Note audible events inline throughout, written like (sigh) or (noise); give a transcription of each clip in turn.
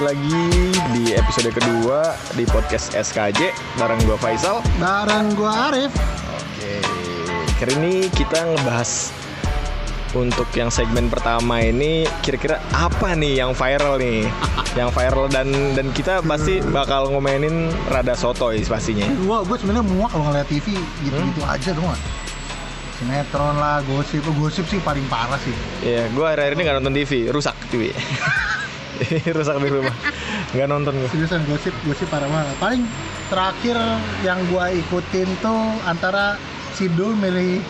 Lagi di episode kedua di podcast SKJ bareng gua Faisal. Bareng gua Arif. Oke, kali ini kita ngebahas untuk yang segmen pertama ini kira-kira apa nih yang viral nih? (laughs) yang viral dan dan kita pasti bakal ngomenin rada sotoy pastinya. Gua gua sebenarnya muak kalau ngeliat TV gitu-gitu aja dong. Sinetron lah, gosip, gosip sih paling parah sih. Iya, gua akhir-akhir ini nggak nonton TV, rusak TV. (laughs) (laughs) rusak di rumah. Nggak nonton gua. Seriusan gosip, gosip parah banget. Paling terakhir yang gua ikutin tuh antara Sidul milih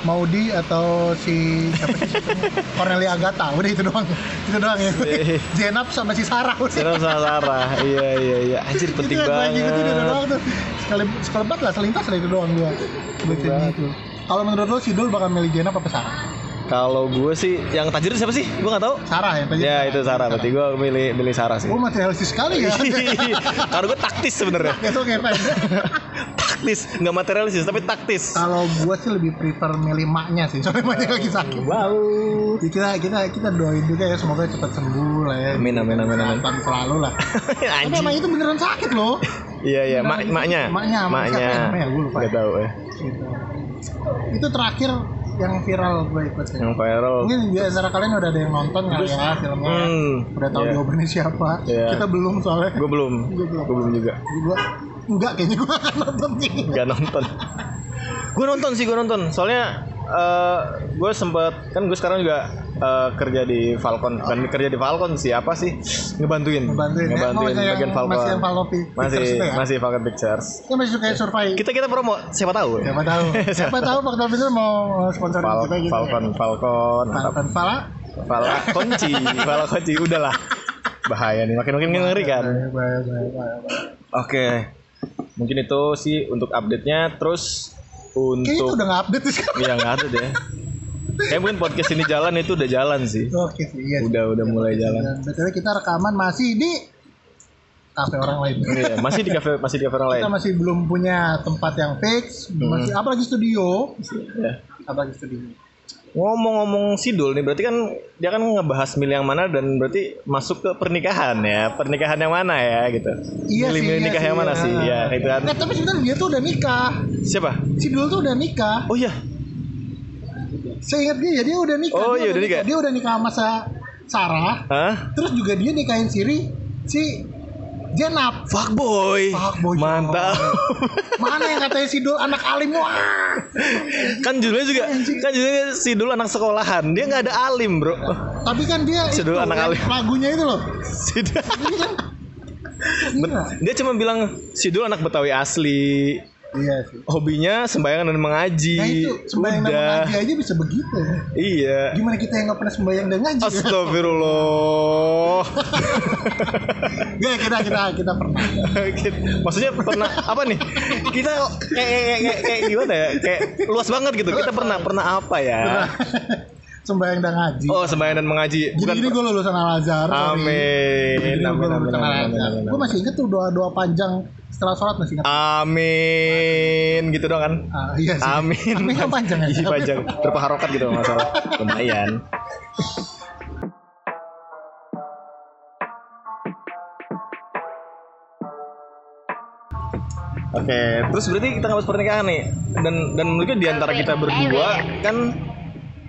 Maudi atau si siapa sih? (laughs) Cornelia Agatha udah itu doang itu doang ya Iya. (laughs) Jenap sama si Sarah udah Sarah sama Sarah. Iya iya iya. Anjir penting itu banget. itu doang tuh sekali sekelebat lah selintas lah itu doang gua itu kalau menurut lo Sidul bakal milih Jenap apa Sarah Kalau gue sih yang tajir siapa sih? Gue nggak tahu. Sarah ya tadi Ya itu Sarah. Berarti gue milih milih Sarah sih. Oh materialistis sekali ya (laughs) Karena gue taktis sebenarnya. itu kayak apa taktis, nggak materialistis tapi taktis. kalau gua sih lebih prefer milih maknya sih soalnya maknya lagi sakit Wow. Jadi kita kita kita doain juga ya semoga cepat sembuh lah ya Amin amin amin amin. Kesehatan selalu lah (laughs) tapi emang itu beneran sakit loh Iya iya, mak maknya. Maknya, mak maknya. Gua lupa. Gak tahu ya. Gitu. itu terakhir yang viral gue ikutin Yang viral. mungkin di antara kalian udah ada yang nonton kali ya filmnya Hmm. udah tahu Iya. jawabannya siapa Iya. kita belum soalnya Gue belum. Gue belum juga. Gua enggak kayaknya gua akan nonton nih Gak nonton. gue nonton sih gue nonton. Soalnya gue sempet kan gue sekarang juga eh, kerja di Falcon. Kan kerja di Falcon sih apa sih? Ngebantuin. Ngebantuin ya? Oh, masih yang- bagian Falcon. masih yang Falcon Pictures Masih itu ya? masih Falcon Pictures. Kita masih suka survei Kita kita promo siapa tahu. siapa tahu (laughs) siapa tahu Faktor Pinter mau sponsor Fal kita gitu Falcon Falcon ya. mantap. Falcon Fala Fala kunci, Fala kunci udahlah. Bahaya nih, makin makin ngeri kan. Oke. Mungkin itu sih untuk update-nya terus Kayaknya itu untuk udah nggak update sekarang Iya nggak ada deh. Kayak mungkin podcast ini jalan itu udah jalan sih. Oke sih, iya. sih. Udah udah mulai jalan. Dan BTW kita rekaman masih di kafe orang lain. Iya, masih di kafe masih di kafe orang lain. Kita masih belum punya tempat yang fix, masih apalagi studio, Ya. apalagi studio. Ngomong-ngomong Sidul nih berarti kan dia kan ngebahas milih yang mana dan berarti masuk ke pernikahan ya. Pernikahan yang mana ya gitu. Iya milih, sih, milih iya nikah sih, yang mana iya. sih? Ya, itu kan. Eh, tapi sebenarnya dia tuh udah nikah. Siapa? Si Dul tuh udah nikah. Oh iya. Saya ingat dia, ya, dia udah nikah. Oh, Dia iya, udah nikah. Dia udah nikah sama Sa- Sarah. Hah? Terus juga dia nikahin Siri, si Jenap. Fuckboy. Fuckboy. Mantap. (laughs) Mana yang katanya si Dul anak alim wah. kan judulnya juga kan judulnya si dulu anak sekolahan. Dia nggak ada alim, Bro. Tapi kan dia Si itu Dul anak yang alim. lagunya itu loh. Si Dul- kan Gila. dia cuma bilang si dulu anak Betawi asli. Iya sih. Hobinya sembahyang dan mengaji. Nah itu sembahyang dan Udah. ngaji aja bisa begitu. ya. Iya. Gimana kita yang nggak pernah sembahyang dan ngaji? Astagfirullah. Gak (laughs) kita kita kita pernah. Maksudnya pernah apa nih? Kita kayak kayak kayak, kayak gimana ya? Kayak luas banget gitu. Kita pernah pernah apa ya? Sembahyang dan ngaji. Oh, sembahyang dan mengaji. Gini gini gue lulusan Al Azhar. Amin. Amin. Amin. Amin. Gue masih inget tuh doa doa panjang setelah sholat masih inget. Amin. Gitu dong kan? Ah, iya sih. Amin. Amin kan panjang ya. Iya panjang. (laughs) Berapa harokat gitu masalah. Lumayan. Oke, terus berarti kita ngabas pernikahan nih. Dan dan menurut gue di antara kita berdua kan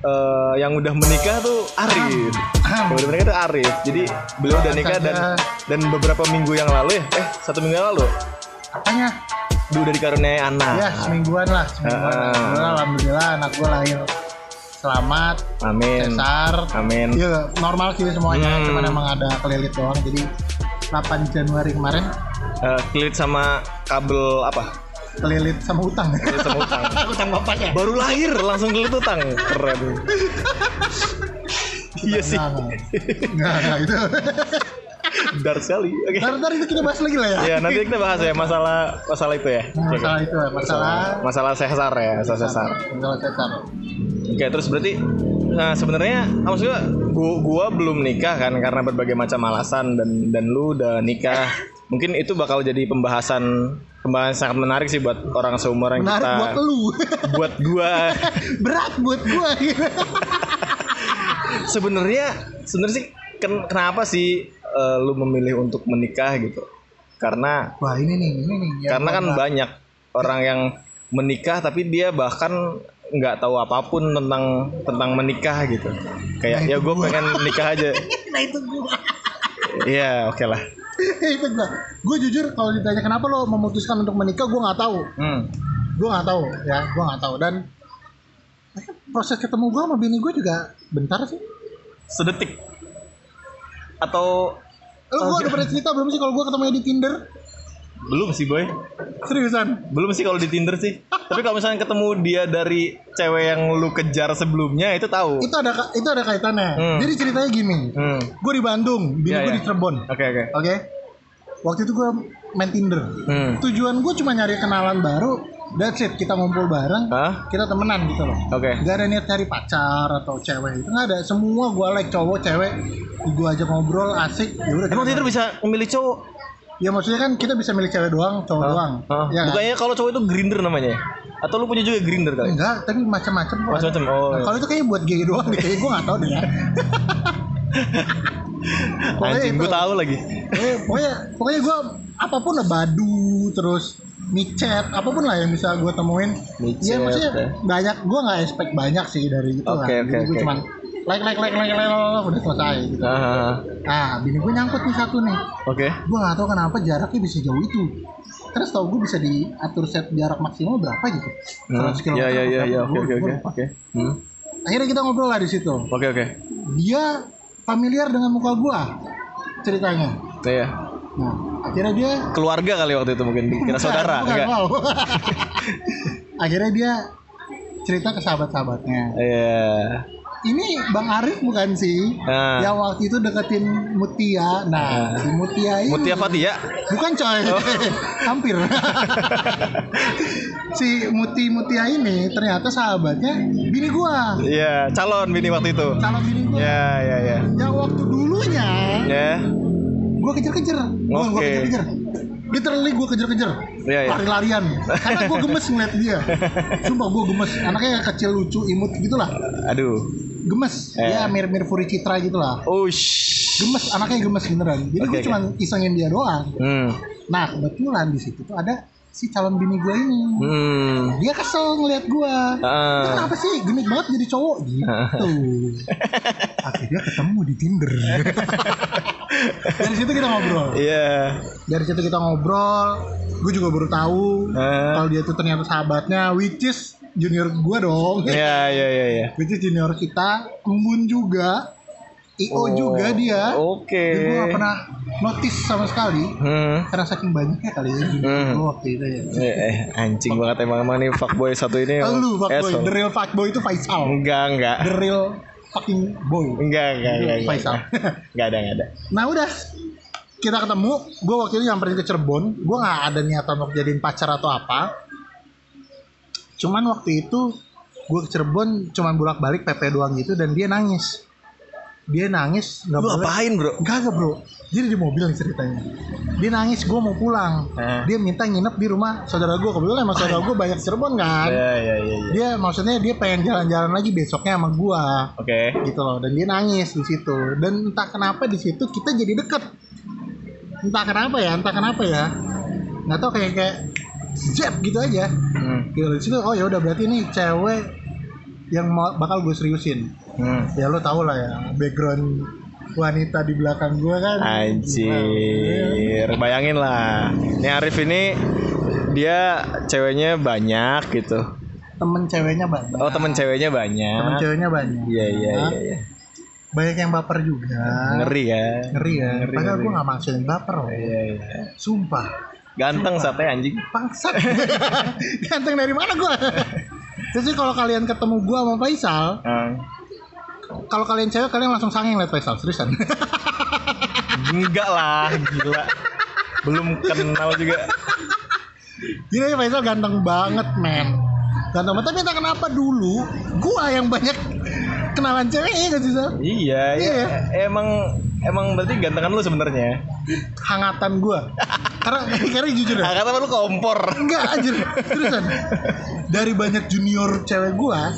eh, yang udah menikah tuh Arif. Yang udah menikah tuh Arif. Jadi beliau udah nikah dan dan beberapa minggu yang lalu ya, eh satu minggu yang lalu Apanya? dia udah dikaruniai anak. Ya semingguan lah. Semingguan. Ah. Alhamdulillah, Alhamdulillah anak gue lahir selamat. Amin. Cesar. Amin. Iya normal sih semuanya. Hmm. Cuman emang ada kelilit doang. Jadi 8 Januari kemarin Eh, kelilit sama kabel apa? Kelilit sama utang. Kelilit sama utang. (laughs) utang bapaknya. Baru lahir langsung kelilit utang. Keren. iya sih. Enggak, enggak. Itu. Dar sekali. Oke. Ntar, ntar itu kita bahas lagi lah ya. Ya, nanti kita bahas ya masalah masalah itu ya. Masalah itu ya, masalah masalah sesar ya, masalah sesar. masalah sesar. Oke, terus berarti nah sebenarnya ah, maksudnya gua, gua belum nikah kan karena berbagai macam alasan dan dan lu udah nikah. Mungkin itu bakal jadi pembahasan pembahasan sangat menarik sih buat orang seumuran Menarik kita. buat lu. Buat gua (laughs) Berat buat gua. (laughs) sebenarnya sebenarnya sih ken- kenapa sih eh, lu memilih untuk menikah gitu? Karena Wah ini nih, ini nih. karena gua kan banyak orang yang menikah tapi dia bahkan nggak tahu apa pun tentang tentang menikah gitu. Kayak ya gue pengen nikah aja. (laughs) Nah itu gua. Iya oke lah. (laughs) itu gua. Gue jujur kalau ditanya kenapa lo memutuskan untuk menikah, gue nggak tahu. Hmm. Gue nggak tahu ya, gue nggak tahu. Dan eh, proses ketemu gue sama bini gue juga bentar sih. Sedetik. Atau Lo gue udah pernah cerita belum sih kalau gue ketemu di Tinder? Belum sih boy? Seriusan? Belum sih kalau di Tinder sih. Tapi kalau misalnya ketemu dia dari cewek yang lu kejar sebelumnya itu tahu. Itu ada itu ada kaitannya. Hmm. Jadi ceritanya gini. Hmm. Gue di Bandung, bini Iya, gue iya. di Cirebon. Oke oke. Oke. Waktu itu gue main Tinder. Hmm. Tujuan gue cuma nyari kenalan baru. That's it. Kita ngumpul bareng. Hah? Kita temenan gitu loh. Oke. Gak ada niat cari pacar atau cewek itu nggak ada. Semua gue like cowok, cewek. Gue ajak ngobrol asik. Ya udah. Emang Tinder bisa memilih cowok? Ya maksudnya kan kita bisa milih cewek doang, cowok doang. Hah? Ya kan? Bukannya kalau cowok itu grinder namanya? ya? Atau lu punya juga grinder kali? Enggak, tapi macam-macam. Macam-macam. Oh. Nah, kalau itu kayaknya buat gay doang deh. Kayaknya gue nggak tahu deh ya. (laughs) Pokoknya Anjing, gue tahu lagi. Eh, pokoknya pokoknya gue apa pun lah badu terus micet apa pun lah yang bisa gue temuin Micet, ya maksudnya ya. banyak gue nggak expect banyak sih dari itu lah Oke, oke, jadi gue cuman like like like like like like, udah selesai gitu Ah, nah bini gue nyangkut nih satu nih Oke. gue nggak tahu kenapa jaraknya bisa jauh itu terus tau gue bisa diatur set jarak maksimal berapa gitu Hmm. 100 km Ya ya ya ya. Gua- Oke oke gua oke. Oke. Hmm. akhirnya kita ngobrol lah di situ Oke oke. dia familiar dengan muka gue ceritanya Iya. nah akhirnya dia Keluarga kali waktu itu mungkin kira saudara bukan, enggak? (laughs) Akhirnya dia cerita ke sahabat-sahabatnya. Iya. Ini Bang Arif bukan sih? Ah. Yang waktu itu deketin Mutia. Nah, si Mutia ini Mutia Fatia. Bukan coy. Oh. (laughs) Hampir. (laughs) si Muti Mutia ini ternyata sahabatnya bini gua. Iya, calon bini waktu itu. Calon bini gua. Ya ya ya. Yang waktu dulunya Ya. gua kejar-kejar. Gua, gua Oke. kejar-kejar. Literally gua kejar-kejar. Iya, iya. Lari-larian. Karena gua gemes ngeliat dia. (laughs) Sumpah gua gemes. Anaknya kecil lucu imut gitulah. Aduh. Gemes. Eh. Ya mirip-mirip Furi Citra gitulah. Ush. Gemes, anaknya gemes beneran. Jadi gua oke. cuma isengin dia doang. Hmm. Nah, kebetulan di situ tuh ada si calon bini gua ini. Hmm. Dia kesel ngeliat gua. Ah. Kenapa sih genit banget jadi cowok gitu? Akhirnya ketemu di Tinder. (laughs) Dari situ kita ngobrol. Iya. Dari situ kita ngobrol. Gue juga baru tahu Ah. kalau dia tuh ternyata sahabatnya, which is junior gua dong. Iya iya iya iya. (laughs) Which is junior kita, embun juga, IO juga dia. Oh, Oke. Jadi gue gak pernah notice sama sekali Hmm. karena saking banyaknya kali ya junior Hmm. gua waktu itu ya. Eh, eh, anjing banget emang emang nih fuckboy satu ini. Lu fuckboy, asshole. the real fuckboy itu Faisal. Enggak enggak. The real fucking boy. Enggak enggak enggak. enggak. Faisal. Enggak ada enggak ada. Nah udah kita ketemu, gue waktu itu nyamperin ke Cirebon, gue nggak ada niatan untuk jadiin pacar atau apa. Cuman waktu itu gue ke Cirebon cuman bolak balik PP doang gitu dan dia nangis. Dia nangis nggak boleh. apain, Bro? Gak bro, jadi di mobil nih ceritanya. Dia nangis, gue mau pulang. Eh. Dia minta nginep di rumah saudara gue. Kebetulan emang saudara gue banyak Cirebon kan. Iya iya iya iya. Dia maksudnya dia pengen jalan-jalan lagi besoknya sama gue Oke. gitu loh dan dia nangis di situ dan entah kenapa di situ kita jadi deket entah kenapa ya entah kenapa ya nggak tahu kayak kayak zep gitu aja Hmm. gitu di situ oh ya udah berarti ini cewek yang mau, bakal gue seriusin Hmm. ya lo tau lah ya background wanita di belakang gue kan Anjir, bayangin lah. Ini Arif ini dia ceweknya banyak gitu. temen ceweknya banyak Oh, temen ceweknya temen banyak. ceweknya banyak Iya iya iya iya. banyak yang baper juga Ngeri ya. ngeri ya Ngeri, padahal gue gak maksudin baper loh Iya iya. sumpah Ganteng sate anjing. bangsat (laughs) ganteng dari mana gua (laughs) terus sih kalau kalian ketemu gua sama Faisal Ah. Kalau kalian cewek kalian langsung sanging liat Faisal seriusan Enggak lah, gila. Belum kenal juga. gila ya Faisal ganteng banget men ganteng banget tapi entah kenapa dulu gua yang banyak kenalan cewek ya gak sih Sal? Iya, iya. Iya. Emang emang berarti gantengan lu sebenarnya. hangatan gua karena karena jujur ya kata lu kompor. enggak anjir seriusan dari banyak junior cewek gua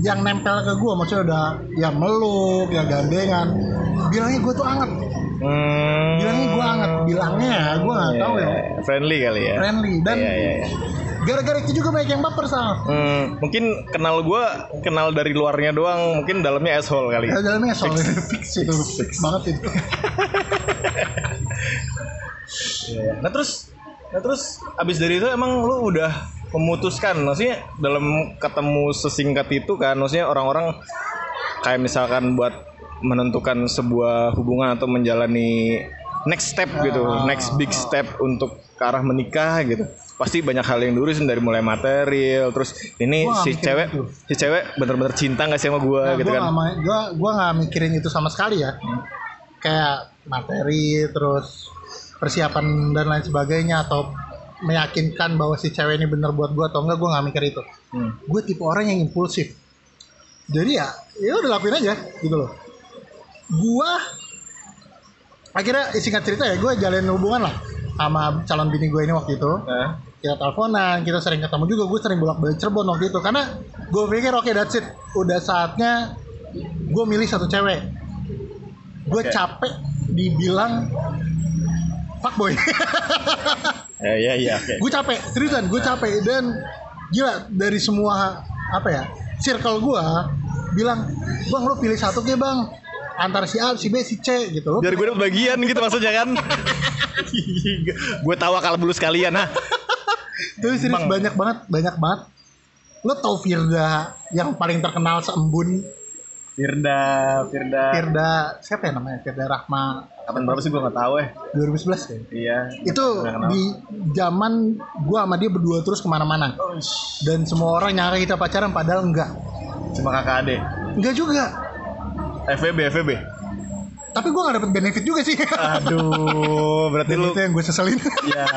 yang nempel ke gua maksudnya udah yang meluk ya gandengan bilangnya gue tuh anget Hmm. bilangnya gue anget bilangnya ya gue nggak Iya, tahu ya iya. Friendly kali ya. friendly dan Iya, iya, iya. Gara-gara itu juga banyak yang baper sal. Hmm, mungkin kenal gua kenal dari luarnya doang, mungkin dalamnya asshole kali. Ya, dalamnya soalnya (laughs) fix. Itu. Fix banget itu. (laughs) Iya. Nah terus, nah terus abis dari itu emang lu udah memutuskan, maksudnya dalam ketemu sesingkat itu kan, maksudnya orang-orang kayak misalkan buat menentukan sebuah hubungan atau menjalani next step gitu, next big step untuk ke arah menikah gitu. Pasti banyak hal yang diurusin dari mulai material, terus ini Gua si cewek, itu. si cewek bener-bener cinta gak sih sama gua Nah, gitu gue kan? ma- gua gua nggak mikirin itu sama sekali ya. Kayak materi terus persiapan dan lain sebagainya atau meyakinkan bahwa si cewek ini bener buat gue atau enggak gue nggak mikir itu. Hmm. gue tipe orang yang impulsif. Jadi ya ya udah lakuin aja gitu loh. Gue akhirnya singkat cerita ya gue jalin hubungan lah sama calon bini gue ini waktu itu. Nah, kita teleponan, kita sering ketemu juga, gue sering bolak-balik Cirebon waktu itu karena gue pikir oke that's it, udah saatnya gue milih satu cewek. Gue Oke. capek dibilang fuckboy. ya ya ya gue capek, seriusan gue capek dan gila dari semua apa ya circle gue bilang bang lo pilih satu ke bang antara si A, si B, si C gitu lo Biar gue dapet bagian gitu maksudnya kan. (laughs) gue tawa kalau bulu sekalian nah. Tapi serius Bang. banyak banget, banyak banget. Lo tau Firda yang paling terkenal seembun Firda, Firda. Firda siapa ya namanya Firda Rahma Kapan berapa sih gue nggak tahu eh. 2011 ya Iya. itu di zaman gua sama dia berdua terus ke mana-mana dan semua orang nyangka kita pacaran padahal enggak Cuma kakak adek. enggak juga FVB, FVB. Tapi gua nggak dapet benefit juga sih. Aduh, berarti dan lu itu yang gue seselin. Ya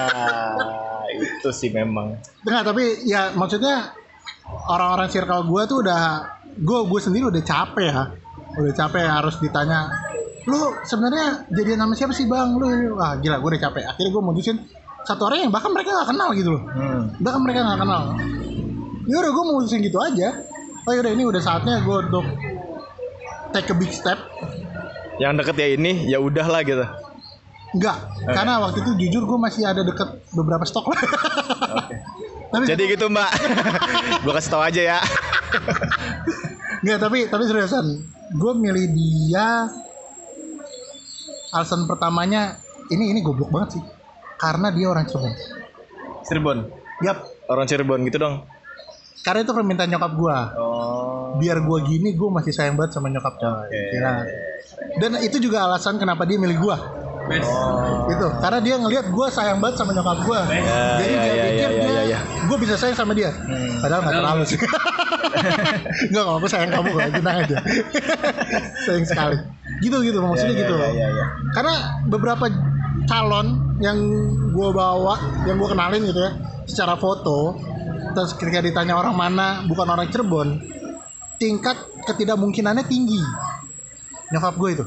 itu sih memang. enggak tapi ya maksudnya orang-orang circle gua tuh udah gue gue sendiri udah capek ya. Udah capek harus ditanya lu sebenarnya jadian sama siapa sih bang? Lu wah gila gue udah capek. Akhirnya gue mutusin satu orang yang bahkan mereka nggak kenal gitu loh. Hmm. bahkan mereka nggak kenal. Ya udah gue mutusin gitu aja. Oh yaudah ini udah saatnya gue untuk take a big step Yang deket ya ini, ya udahlah gitu. enggak karena waktu itu jujur gue masih ada deket beberapa stok lah tapi Jadi gitu mbak, (laughs) gue kasih tau aja ya. Enggak, tapi tapi seriusan. Gue milih dia alasan pertamanya ini ini goblok banget sih. Karena dia orang Cirebon. Cirebon, Yap, orang Cirebon gitu dong. Karena itu permintaan nyokap gua. Oh. Biar gua gini, gua masih sayang banget sama nyokap coy. Kira. Dan itu juga alasan kenapa dia milih gua. Oh. Itu karena dia ngelihat gua sayang banget sama nyokap gua. Ya, Jadi ya, dia ya, pikir ya, ya, dia ya, ya. gua bisa sayang sama dia. Hmm. Padahal nggak terlalu sih. Enggak kalau aku sayang kamu kok, tenang aja. (laughs) sayang sekali. Gitu gitu maksudnya Ya, ya, gitu. ya, ya, ya. Karena beberapa calon yang gue bawa, yang gue kenalin gitu ya, secara foto, terus ketika ditanya orang mana, bukan orang Cirebon, tingkat ketidakmungkinannya tinggi. Nyokap gue itu,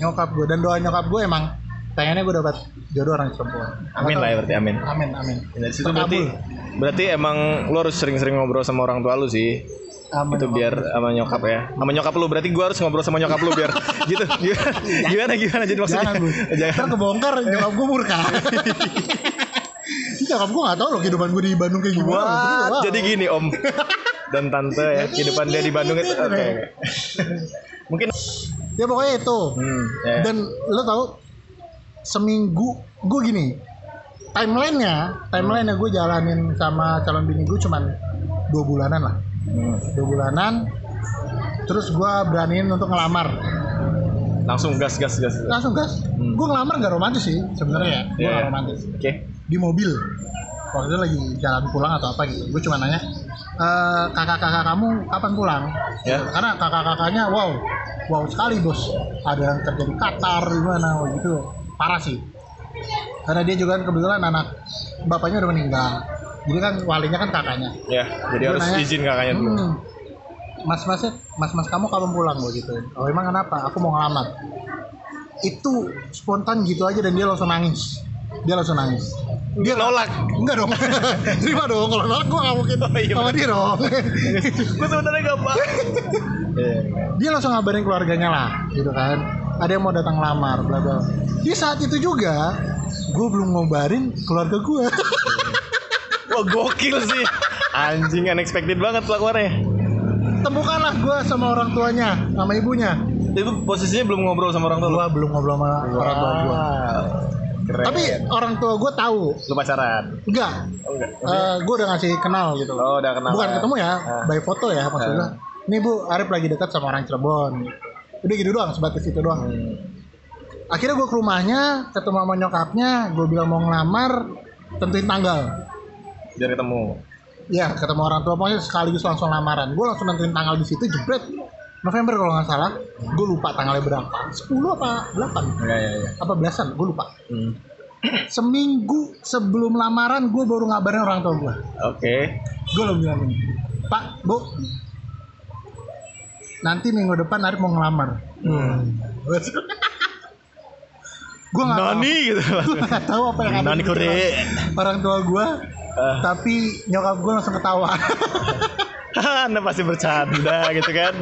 nyokap gue dan doa nyokap gue emang pengennya gue dapat jodoh orang Cirebon. Amin lah ya berarti amin. Amin amin. Dari situ berarti berarti emang lu harus sering-sering ngobrol sama orang tua lu sih. Amin. itu biar sama nyokap ya. Sama nyokap lu berarti gua harus ngobrol sama nyokap lu biar (laughs) gitu. Gimana gimana, gimana jadi maksudnya? Jangan gue. Jangan. Ntar kebongkar nyokap gue murka. (laughs) nyokap gue gak tau loh kehidupan gue di Bandung kayak gimana. What? Wow. Jadi gini om dan tante ya kehidupan dia di Bandung itu oke. oke. Mungkin ya pokoknya itu. hmm, ya. Dan lo tau seminggu gue gini timelinenya timelinenya gue jalanin sama calon bini gue cuman dua bulanan lah Hmm, dua bulanan terus gue beraniin untuk ngelamar langsung gas gas gas. Oke. langsung gas Hmm. gue ngelamar gak romantis sih sebenarnya gue Iya. gak romantis di mobil. Waktu itu lagi jalan pulang atau apa gitu. Gue cuma nanya "Eh, kakak-kakak kamu kapan pulang? Ya. karena kakak-kakaknya wow wow sekali bos. Ada yang kerja di Qatar gimana gitu. Parah sih. Karena dia juga kan kebetulan anak bapaknya udah meninggal. Jadi kan walinya kan kakaknya. Ya, jadi harus nanya, izin kakaknya dulu. "Hmm, mas masnya mas mas kamu kapan pulang? Gue gitu. Oh emang kenapa? Aku mau ngelamar. Itu spontan gitu aja dan dia langsung nangis dia langsung nangis. Dia nolak. enggak dong. (laughs) Terima dong kalau nolak gue gak mungkin. Oh, iya, sama dia dong. (laughs) Gue sebenarnya gak apa. (laughs) Dia langsung ngabarin keluarganya lah gitu kan. Ada yang mau datang lamar bla bla. Di saat itu juga gue belum ngobarin keluarga gue Wah gokil sih. Anjing unexpected banget pelakuannya. temukanlah gue sama orang tuanya sama ibunya. Itu posisinya belum ngobrol sama orang tua gue belum ngobrol sama orang tua gue. Keren. tapi orang tua gue tahu lu pacaran? enggak Oh, enggak. gue udah ngasih kenal gitu Oh, udah kenal. bukan ketemu ya Ah. by foto ya maksudnya Ah. ini bu Arif lagi dekat sama orang Cirebon udah gitu doang sebatas itu doang Hmm. akhirnya gue ke rumahnya ketemu sama nyokapnya gue bilang mau ngelamar tentuin tanggal Biar ketemu. ya ketemu orang tua pokoknya sekaligus langsung lamaran gue langsung nentuin tanggal di situ jebret November kalau nggak salah gue lupa tanggalnya berapa 10 apa 8 Enggak ya, ya. apa belasan gue lupa Hmm. (clears throat) seminggu sebelum lamaran gue baru ngabarin orang tua gue Oke. gue lo bilang ini pak bu nanti minggu depan Arif mau ngelamar Hmm. gue nggak tahu Nani gitu. gue nggak tahu apa yang ada Nani kode. orang tua gue Ah. tapi nyokap gue langsung ketawa (laughs) (laughs) Anda pasti bercanda gitu kan.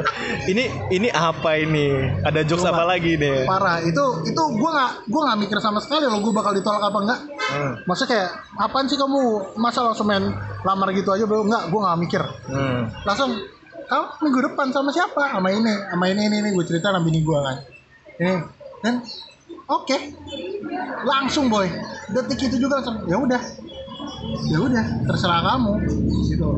Ini ini apa ini? Ada jokes apa lagi nih? parah. Itu itu gue nggak gue nggak mikir sama sekali loh gue bakal ditolak apa enggak Hmm. maksudnya kayak apaan sih kamu? Masa langsung main lamar gitu aja? Bro enggak gue nggak mikir. Hmm. langsung kamu minggu depan sama siapa? Sama ini sama ini ini, ini. gue cerita sama bini gue kan. Ini dan oke. Langsung boy. Detik itu juga langsung ya udah ya udah terserah kamu gitu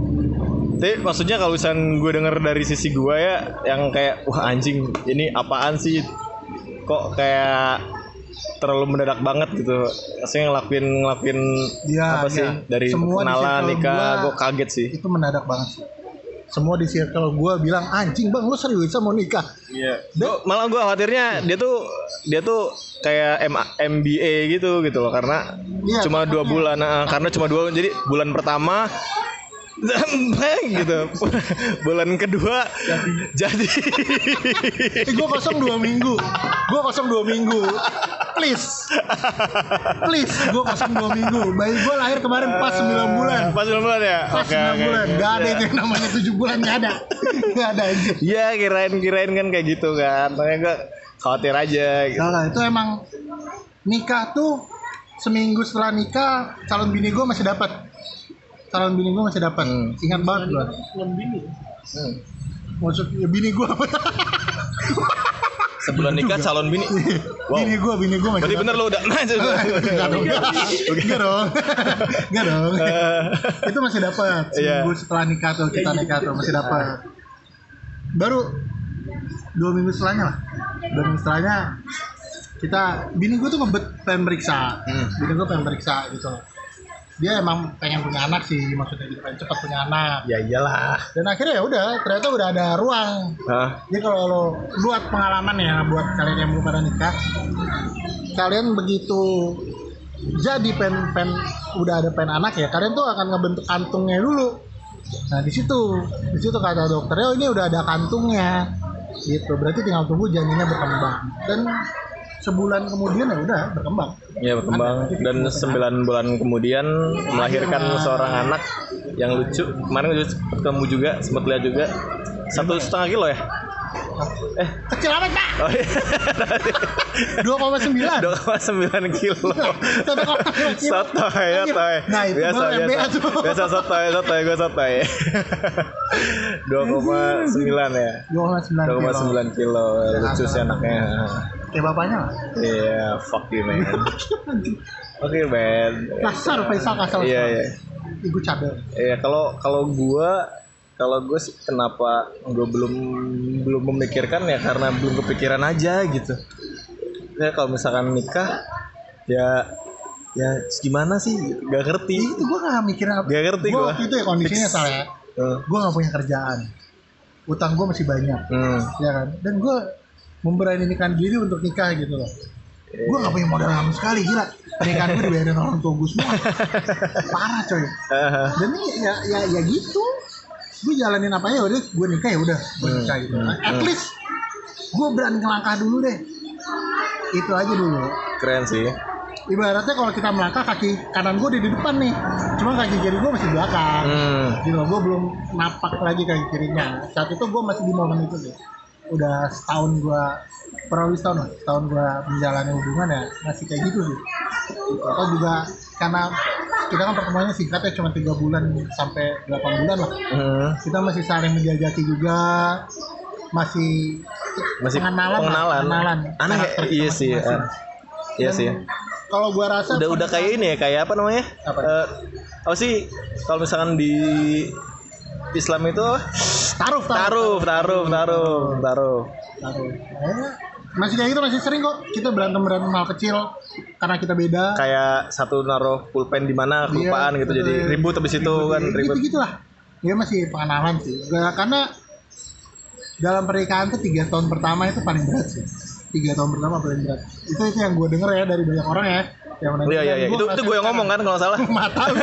Tapi maksudnya kalau misalnya gue denger dari sisi gue ya yang kayak wah anjing ini apaan sih kok kayak terlalu mendadak banget gitu. Maksudnya ngelakuin ngelakuin Iya, apa sih iya. dari Semua kenalan nikah gue kaget sih. itu mendadak banget sih semua di circle gue bilang anjing bang lu serius mau nikah? Iya. Gua- malah gue khawatirnya dia tuh dia tuh kayak M MBA gitu gitu loh. Karena Iya, cuma dua bulan nah, karena cuma dua jadi bulan pertama gitu. Bulan kedua jadi. eh gue kosong dua minggu. Gue kosong dua minggu. Please. Please gue kosong dua minggu. Bayi gue lahir kemarin pas 9 bulan. Pas sembilan bulan ya? Pas 9 bulan. Gak ada itu yang namanya 7 bulan gak ada. Gak ada aja Iya kirain kirain kan kayak gitu kan. Makanya gue khawatir aja gitu. Lah itu emang nikah tuh seminggu setelah nikah calon bini gue masih dapat calon bini gue masih dapat Hmm. ingat banget gue Hmm. maksud ya bini gue Sebulan nikah calon bini. Wow. bini gue bini gue masih Berarti bener lo udah. Nah, itu. Enggak dong. Enggak dong. Enggak dong. Eh, Itu masih dapat Iya. seminggu setelah nikah tuh kita nikah tuh masih dapat. Baru dua minggu setelahnya lah. Dua minggu setelahnya kita bini gue tuh ngebet pengen. Hmm. Bini gue pengen gitu. Dia emang pengen punya anak sih maksudnya gitu pengen cepat punya anak. Ya iyalah. Dan akhirnya ya udah ternyata udah ada ruang Hah? jadi kalau lo buat pengalaman ya buat kalian yang belum pada nikah, kalian begitu jadi pen pen udah ada pen anak ya, kalian tuh akan ngebentuk kantungnya dulu. Nah di situ, di situ kata dokternya, oh ini udah ada kantungnya, gitu. Berarti tinggal tunggu janinnya berkembang. Dan sebulan kemudian ya udah berkembang. Ya berkembang dan 9 bulan kemudian melahirkan seorang anak yang lucu. Kemarin ketemu juga, sempat lihat juga. Satu setengah kilo ya? Eh, Kecil amat pak, oh iya. 2,9 2,9 kilo. Sotoy, sotoy. Nah itu biasa, biasa. tuh. Biasa sotoy, sotoy, gue sotoy. (laughs) 2,9 ya. 2,9 2,9 kilo. Lucu sih anaknya. Kayak bapaknya lah. Iya, fuck you man. Oke man. Kasar Faisal kasar. Iya iya. Ibu cadel. Iya kalau kalau gua kalau gue sih kenapa gue belum belum memikirkan ya karena belum kepikiran aja gitu. Ya kalau misalkan nikah ya ya gimana sih gak ngerti. itu gue gak mikirin apa Gak ngerti gue waktu itu ya kondisinya Fix. salah ya Eh, gue gak punya kerjaan utang gue masih banyak Hmm. ya kan dan gue memberanikan diri untuk nikah gitu loh. Gue gak punya modal sama sekali gila. Pernikahan gue dibayarin orang tua gue semua. Parah coy. Aha. dan ini ya ya ya gitu. Gue jalanin apa ya udah gue nikah ya udah gue Hmm. nikah gitu. Hmm. at least gue berani ngelangkah dulu deh. Itu aja dulu. Keren sih. ibaratnya kalau kita melangkah kaki kanan gue di depan nih. Cuma kaki kiri gue masih di belakang. Hmm. gitu gue belum napak lagi kaki kirinya. Saat itu gue masih di momen itu deh udah setahun gue kurang lebih setahun lah setahun gua menjalani hubungan ya masih kayak gitu sih atau juga karena kita kan pertemuannya singkat ya cuma tiga bulan sampai 8 bulan lah Hmm. kita masih saling menjajaki juga masih Masih pengenalan pengenalan. pengenalan Aneh, iya sih, masing-masing. ah. Iya Dan sih. kalau gua rasa Udah udah kayak ini ya, kayak apa namanya? Apa? Eh, apa sih kalau misalkan di Islam itu taruh taruh, taruh, taruh, taruh. taruh masih kayak gitu masih sering kok kita berantem berantem hal kecil karena kita beda. Kayak satu naruh pulpen di mana kelupaan Iya, gitu jadi ribut habis itu kan ribut. gitu gitulah dia masih pengenalan sih. Karena dalam pernikahan tuh tiga tahun pertama itu paling berat sih. Tiga tahun pertama paling berat. Itu itu yang gue denger ya dari banyak orang ya. Yang Iya iya iya. Gua Itu itu gue yang ngomong kan kalau salah. (laughs) mata (laughs)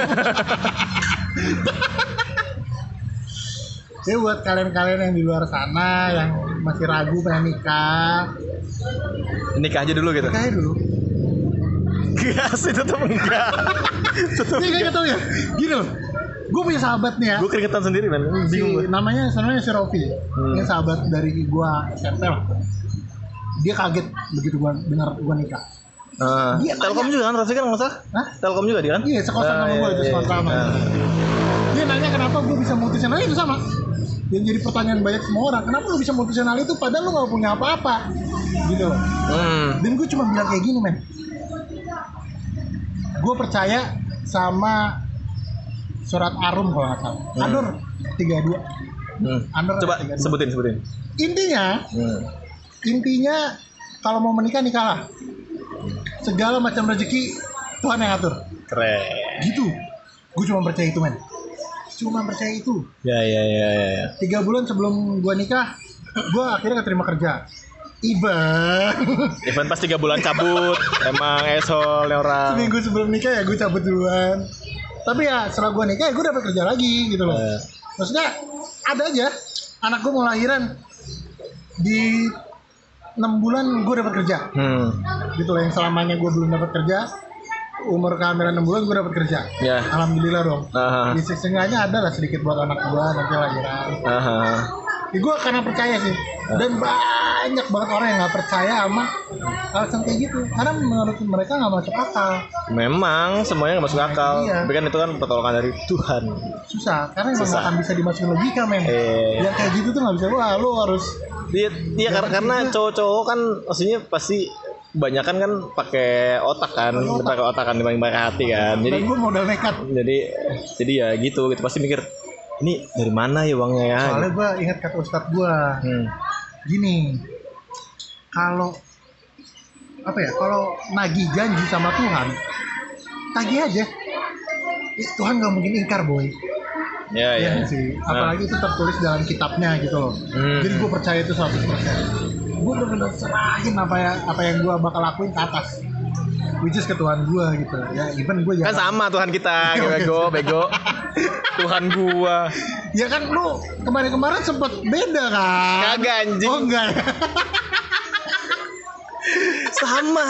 Jadi buat kalian-kalian yang di luar sana yang masih ragu pengen nikah, Nikah aja dulu gitu. nikah aja dulu. Gas itu tuh enggak. (laughs) Tetep Ini gak tau ya, gini loh. Gue punya sahabat nih ya. Gue keringetan sendiri man. si, Bingung gue. namanya namanya si Rofi Hmm. ini sahabat dari gua SMP lah dia kaget begitu gua dengar gua nikah Ah, Dia Telkom nanya. juga kan Rafi kan nggak salah? Hah? Telkom juga dia kan? iya sekosan Ah, sama iya, gua itu iya, sekosan sama iya. Nanya kenapa gua bisa mutusin hal itu sama yang jadi pertanyaan banyak semua orang kenapa lu bisa mutusin hal itu padahal lu gak punya apa-apa gitu loh Hmm. dan gue cuma bilang kayak gini men gue percaya sama surat arum kalau nggak salah Hmm. Anur 32 Hmm. Anur Coba 32. sebutin sebutin. intinya Hmm. intinya kalau mau menikah nikahlah segala macam rezeki Tuhan yang atur Keren. gitu gue cuma percaya itu men cuma percaya itu Ya ya ya ya. ya. tiga bulan sebelum gue nikah gue akhirnya keterima kerja Iba Event pas tiga bulan cabut. (laughs) Emang esol orang. seminggu sebelum nikah ya gue cabut duluan tapi ya setelah gue nikah ya gue dapat kerja lagi gitu loh Eh, maksudnya ada aja anak gue mau lahiran di enam bulan gue dapat kerja hmm. gitu loh yang selamanya gue belum dapat kerja umur kehamilan 6 bulan gue dapat kerja Ya. alhamdulillah dong Aha. di seenggaknya ada lah sedikit buat anak gue nanti lahiran Aha. ya, gue karena percaya sih dan banyak banget orang yang nggak percaya sama alasan kayak gitu karena menurut mereka nggak masuk akal Memang semuanya nggak masuk akal. Iya. Tapi kan itu kan pertolongan dari Tuhan. susah karena nggak akan bisa dimasukin logika men Eh. yang kayak gitu tuh nggak bisa wah lu harus Dia, dia karena, cowok-cowok kan maksudnya pasti kebanyakan kan pakai otak kan, Pakai otak. kan dibanding pakai hati kan. Jadi dan gue modal nekat jadi jadi ya gitu gitu pasti mikir ini dari mana ya uangnya ya? soalnya gue ingat kata ustadz gue Hmm. gini kalau apa ya kalau nagih janji sama Tuhan tagih aja Eh, Tuhan nggak mungkin ingkar boy Ya ya. Iya sih apalagi itu tertulis dalam kitabnya gitu loh Hmm. jadi gue percaya itu 100% gue bener-bener serahin apa ya apa yang gue bakal lakuin ke atas which is ke Tuhan gue gitu ya even gue Kan sama Tuhan kita, (laughs) bego, bego. Tuhan gua. ya kan lu kemarin-kemarin sempet beda kan Kagak anjing. oh enggak ya Sama.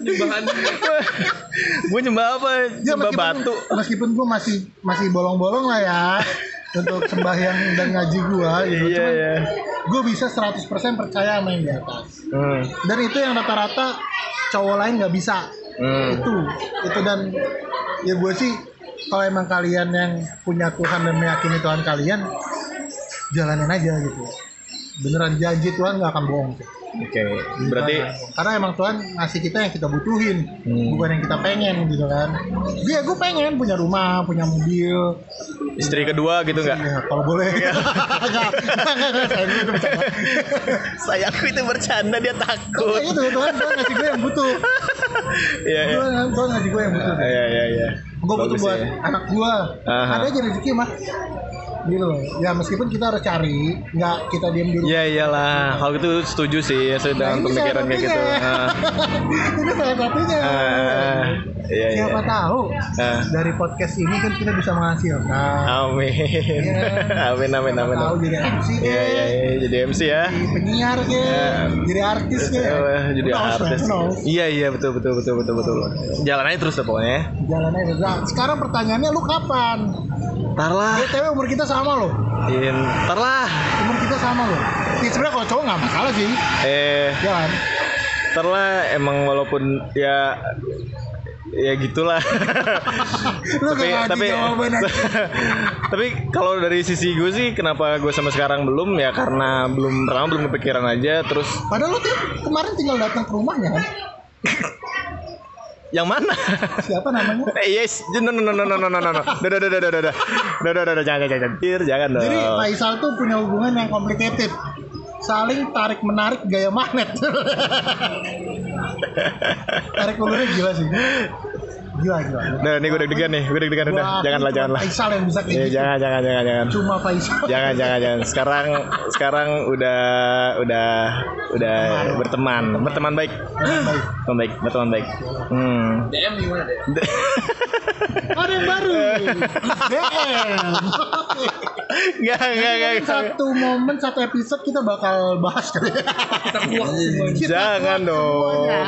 Nyembahan. gua nyembah apa? ya Nyembah meskipun, batu. meskipun gue masih masih bolong-bolong lah ya untuk sembahyang dan ngaji gue gitu Iya cuman ya. gue bisa 100% percaya sama yang di atas Hmm. dan itu yang rata-rata cowok lain nggak bisa Hmm. itu itu dan ya gue sih kalau emang kalian yang punya Tuhan dan meyakini Tuhan kalian jalanin aja gitu beneran janji Tuhan nggak akan bohong. Oke. Berarti karena emang Tuhan ngasih kita yang kita butuhin Hmm. bukan yang kita pengen gitu kan dia gue pengen punya rumah punya mobil istri kedua gitu nggak? ya kalau boleh (laughs) enggak, saya itu. Sayangku itu bercanda dia takut. Kayak gitu Tuhan Tuhan ngasih gue yang butuh Iya iya. Tuhan, Tuhan ngasih gue yang butuh Iya iya iya. gue butuh buat ya. anak gue ada aja rezeki mah gitu loh ya meskipun kita harus cari nggak kita diam di rumah Iya iyalah. Kalau gitu setuju sih ya, saya dengan Nah, pemikiran kayak gitu. (laughs) ini salah satunya Ah, Iya iya. siapa tahu Ah. dari podcast ini kan kita bisa menghasilkan Amin. Iya. (laughs) amin amin Siapa amin. tahu jadi MC deh, iya iya jadi MC ya. jadi penyiar Iya. jadi artis Eh, jadi artis. Iya iya betul betul betul betul betul. Jalan aja terus deh pokoknya. jalan aja nah, sekarang pertanyaannya lu kapan Ntar lah. BTW umur kita sama loh. In, ntar lah. umur kita sama sama lo ya sebenarnya kalau cowok nggak masalah sih. Eh ya kan? terlah emang walaupun ya ya gitulah. (laughs) Tapi tapi (laughs) tapi kalau dari sisi gue sih kenapa gue sampai sekarang belum? Ya karena belum pertama belum kepikiran aja terus padahal lo tuh kemarin tinggal datang ke rumahnya kan yang mana? Siapa namanya? (laughs) Eh, Yes. No no no no no no no no. no no no no no no no jangan jangan jangan. jangan dong. Jadi Faisal tuh punya hubungan yang complicated. Saling tarik menarik gaya magnet. (laughs) tarik ulurnya gila sih. Gila gila. Nah, ini gue deg-degan nih, gue deg-degan udah. Janganlah, janganlah. Faisal yang bisa kayak Ya, gitu. jangan, jangan, jangan, jangan. Cuma Faisal. Jangan, jangan, jangan. Sekarang, sekarang udah, udah, udah berteman, berteman baik, Baik. berteman baik, berteman baik. Hmm. DM gimana deh? (laughs) Ada yang baru. (laughs) DM. Gak, gak, gak, Mungkin gak. satu momen satu episode kita bakal bahas kali ya. Kita kuak semuanya. Kita Jangan dong.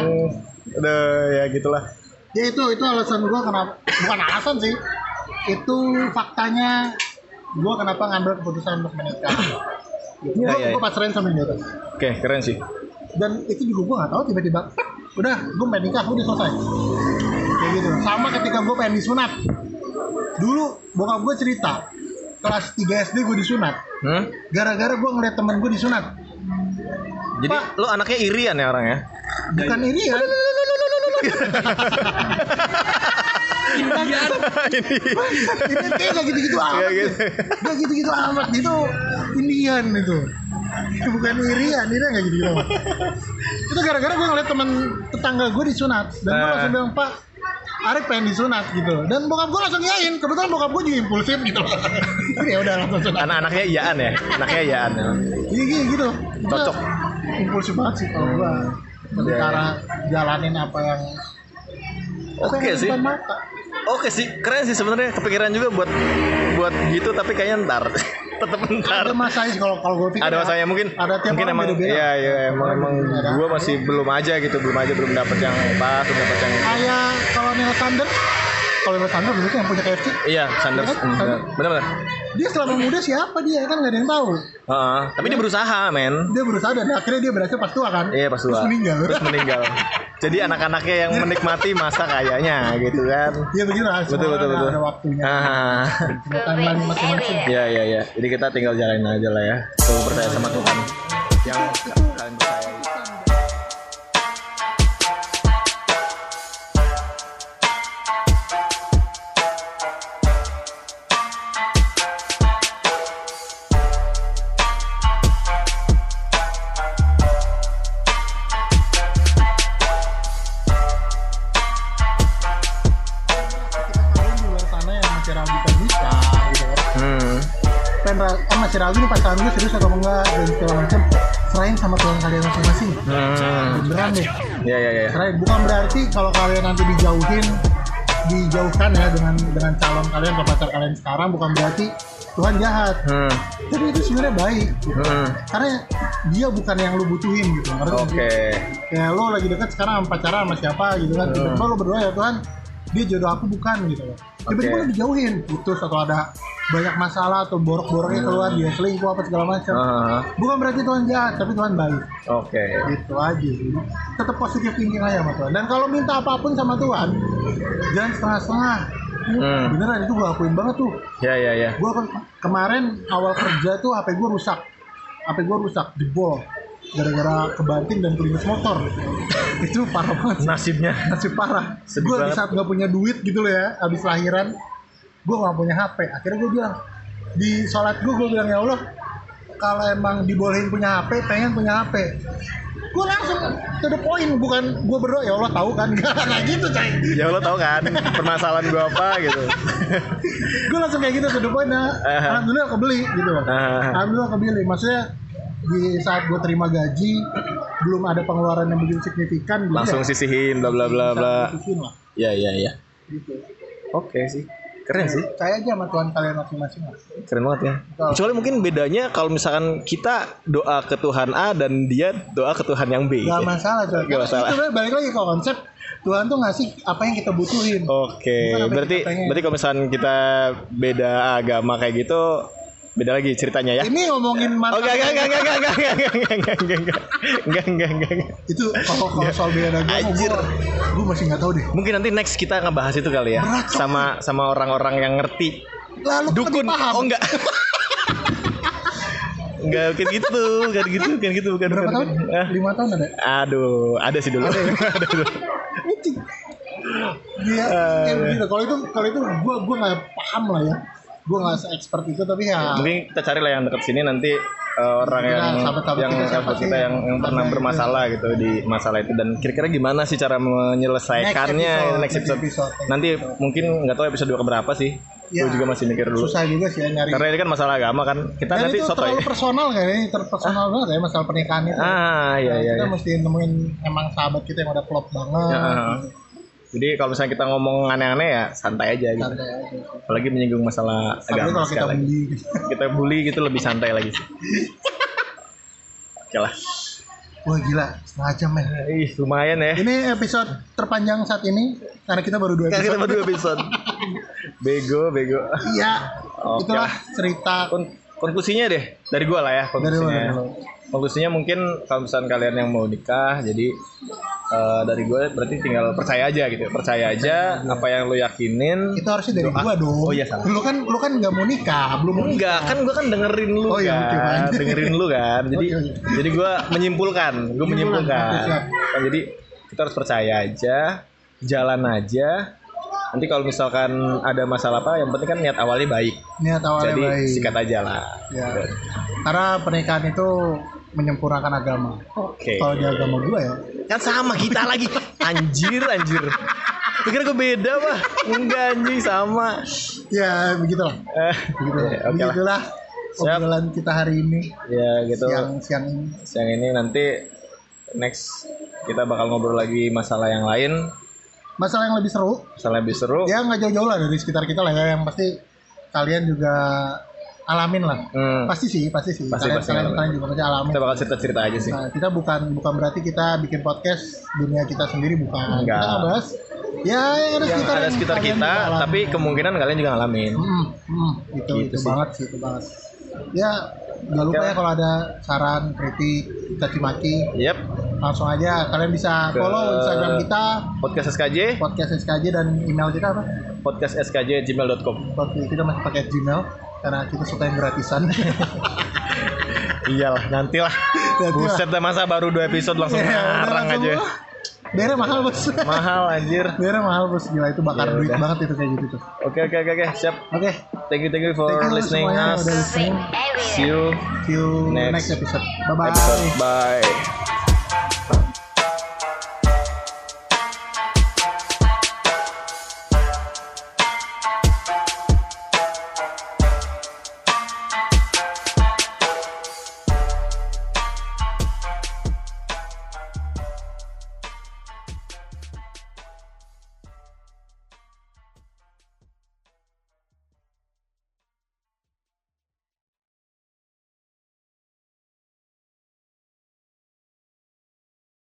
Udah, ya gitulah. Ya itu itu alasan gua kenapa bukan alasan sih. Itu faktanya gua kenapa ngambil keputusan untuk menikah. Gitu. Ya, gua, ya, ya. pacaran sama dia tuh. Oke, keren sih. dan itu juga gue nggak tahu tiba-tiba udah gue pengen nikah udah selesai kayak gitu sama ketika gue pengen disunat dulu bokap gue cerita kelas 3 SD gue disunat Hmm? gara-gara gue ngeliat temen gue disunat Jadi Pak. lo anaknya irian ya orang ya? bukan ini ya Indian. Ini. ini kayak gak gitu-gitu amat Kayak gitu. gak gitu-gitu amat itu Indian itu bukan Irian Irian gak gitu-gitu amat itu gara-gara gue ngeliat temen tetangga gue disunat dan gue Ah. langsung bilang pak Arif pengen disunat gitu dan bokap gue langsung yain kebetulan bokap gue juga impulsif gitu (laughs) jadi ya udah langsung sunat Anak-anaknya iyaan ya? Anaknya iyaan ya? iya gitu, gitu. Itu Cocok. impulsif banget sih kalau gue lebih Iya, cara jalanin apa yang Oke ada sih. Oke sih, keren sih sebenarnya kepikiran juga buat buat gitu tapi kayaknya ntar. (laughs) Tetep ntar. ada masanya sih kalau kalau gue pikir Ada ya. masanya mungkin. ada tiap mungkin emang beda-beda. iya iya emang emang Ada. gua masih belum aja gitu, belum aja belum dapet yang pas, belum dapet yang kayak Colonel Sanders Colonel Sanders dulu yang punya KFC Iya, Sanders. Iya kan? Hmm, benar benar. dia selama muda siapa dia kan nggak ada yang tahu Heeh, tapi dia berusaha, men. dia berusaha dan akhirnya dia berhasil pas tua kan Iya pas tua. terus meninggal Terus meninggal. Jadi anak-anaknya yang menikmati masa kayanya gitu kan. Iya begitu lah Betul betul betul. ada waktunya Ah. Punya timeline masing-masing Iya iya iya. Jadi kita tinggal jalanin aja lah ya. Tuh percaya sama Tuhan. Yang kalian percaya. Masih ragu nih pacaran gue serius atau enggak dan segala macam serahin sama Tuhan kalian masing-masing Hmm. beneran deh Iya iya iya. serahin bukan berarti kalau kalian nanti dijauhin dijauhkan ya dengan dengan calon kalian atau pacar kalian sekarang bukan berarti Tuhan jahat Hmm. tapi itu sebenarnya baik gitu. Hmm. karena dia bukan yang lu butuhin gitu Oke. sih? kayak lo lagi deket sekarang pacaran sama siapa gitu kan tiba-tiba lo berdoa ya Tuhan dia jodoh aku bukan gitu loh. Tiba-tiba lo dijauhin putus atau ada banyak masalah atau borok-boroknya keluar dia selingkuh apa segala macam. Ah, bukan berarti Tuhan jahat tapi Tuhan baik. Oke. gitu aja. Sih tetap positif thinking aja sama Tuhan. Dan kalau minta apa pun sama Tuhan jangan setengah-setengah. Hmm. beneran itu gue akuin banget tuh. Ya ya ya. gue kemarin awal kerja tuh HP gue rusak. HP gue rusak jebol gara-gara kebanting dan kelimis motor (laughs) itu parah banget sih. Nasibnya. nasib parah gue di saat gak punya duit gitu loh ya habis lahiran gue gak punya HP akhirnya gue bilang di sholat gue gue bilang ya Allah kalau emang dibolehin punya HP pengen punya HP gue langsung to the point bukan gue berdoa ya Allah tahu kan (laughs) gak kayak gitu coy Ya lo tau kan permasalahan gua apa gitu. (laughs) gue langsung kayak gitu to the point nah, Aha. alhamdulillah kebeli gitu loh Ah. alhamdulillah kebeli maksudnya di saat gue terima gaji belum ada pengeluaran yang begitu signifikan gitu Langsung ya, sisihin bla bla bla bla. Ya ya ya. gitu Oke sih. Keren sih. percaya aja sama Tuhan kalian masing-masing Keren banget ya. Kecuali mungkin bedanya kalau misalkan kita doa ke Tuhan A dan dia doa ke Tuhan yang B. Gak masalah coy. Gak masalah. Itu balik lagi ke konsep Tuhan tuh ngasih apa yang kita butuhin. Oke, yang berarti berarti kalau misalkan kita beda agama kayak gitu Beda lagi ceritanya ya. Ini ngomongin Oh mantan. enggak enggak enggak enggak enggak enggak enggak enggak enggak enggak enggak enggak enggak enggak enggak Itu kalau kalau soal beda agama Anjir. gua, gua masih nggak tahu deh. Mungkin nanti next kita ngebahas itu kali ya Berat, sama sama orang-orang yang ngerti Lalu kan dukun. paham. Oh enggak. Enggak bukan gitu, bukan gitu, bukan gitu, bukan. Berapa bukan, tahun? bukan. Ah, Lima tahun ada. Aduh, ada sih dulu. Ada ya? Ada dulu. Eh. kayak begitu. Kalau itu kalau itu gua gua nggak paham lah ya. Gua nggak se-expert itu tapi ya Mungkin kita cari lah yang dekat sini nanti eh, orang Iya, yang sahabat-sahabat yang kita sahabat kita yang, yang pernah ada bermasalah gitu di masalah itu dan kira-kira gimana sih cara menyelesaikannya Next episode, next episode, next episode. nanti mungkin nggak tahu episode dua keberapa sih Ya, gue juga masih mikir dulu susah juga sih ya nyari. karena ini kan masalah agama kan kita Dan nanti itu soto terlalu ya personal kayaknya, terpersonal banget ya masalah pernikahan itu. ah iya iya, kita iya. mesti nemuin emang sahabat kita yang udah klop banget. Ya, ah. Jadi kalau misalnya kita ngomong aneh-aneh ya santai aja gitu Santai aja. apalagi menyinggung masalah Tapi agama kalau kita lagi. beli kita bully gitu lebih santai lagi sih oke lah Wah gila, setengah jam men. ih lumayan ya Ini episode terpanjang saat ini karena kita baru dua Kan kita episode. berdua episode. (laughs) Bego, bego. Iya, Oke itulah lah. cerita Kon- konklusinya deh dari gua lah ya konklusinya. dari. Konklusinya mungkin kalau misalnya kalian yang mau nikah, jadi eh, dari gue berarti tinggal percaya aja gitu. Percaya aja apa yang lu yakinin. Itu harusnya dari gua dong. Oh iya salah. Lu kan lu kan nggak mau nikah, belum mau nikah. Enggak, kan gua kan dengerin lu Oh, iya, kan. Dengerin lu kan. (laughs) Jadi Oke, oke. jadi gua menyimpulkan, gua Menyimpulkan, menyimpulkan. oke, siap. Kan jadi kita harus percaya aja, jalan aja. Nanti kalau misalkan ada masalah apa, yang penting kan niat awalnya baik. Niat awalnya Jadi baik. sikat aja lah. Ya. Karena pernikahan itu menyempurnakan agama. Oke. Kalau di agama gua ya, Kan sama kita lagi. (laughs) Anjir, anjir. Pikir gue beda, Pak. Enggak anjing sama. ya begitulah. Eh, Begitu. ya, oke lah. Begitulah Siap. obrolan kita hari ini Ya gitu. siang siang ini. Siang ini nanti next kita bakal ngobrol lagi masalah yang lain. Masalah yang lebih seru, Masalah lebih seru. ya nggak jauh-jauh lah dari sekitar kita lah ya. Yang pasti kalian juga alamin lah. Hmm. Pasti sih, pasti sih. Pasti, kalian, pasti kalian, kalian juga pasti alamin. Kita bakal cerita-cerita aja sih. Nah, kita bukan bukan berarti kita bikin podcast dunia kita sendiri bukan. Enggak. Kita ngebahas ya yang ada Yang sekitar ada sekitar kita, tapi kemungkinan kalian juga ngalamin. Hmm, hmm, itu Gitu itu sih. banget sih itu banget. Ya nggak lupa ya kalau ada saran, kritik, caci maki Yep. Langsung aja kalian bisa Ke- follow Instagram kita Podcast SKJ, podcast SKJ dan email kita apa? podcast SKJ gmail.com. Oke, kita masih pakai Gmail karena kita suka yang gratisan. (laughs) Iyalah, nantilah. Buset dah masa baru dua episode langsung udah ngarang aja. Daerah mahal bos. Mahal anjir. Daerah mahal bos gila itu bakar Ya duit udah. banget itu kayak gitu tuh. Oke oke oke oke, siap. Oke, Thank you thank you for thank you listening us. listening. See you See you Next next episode. Bye bye. episode. Bye.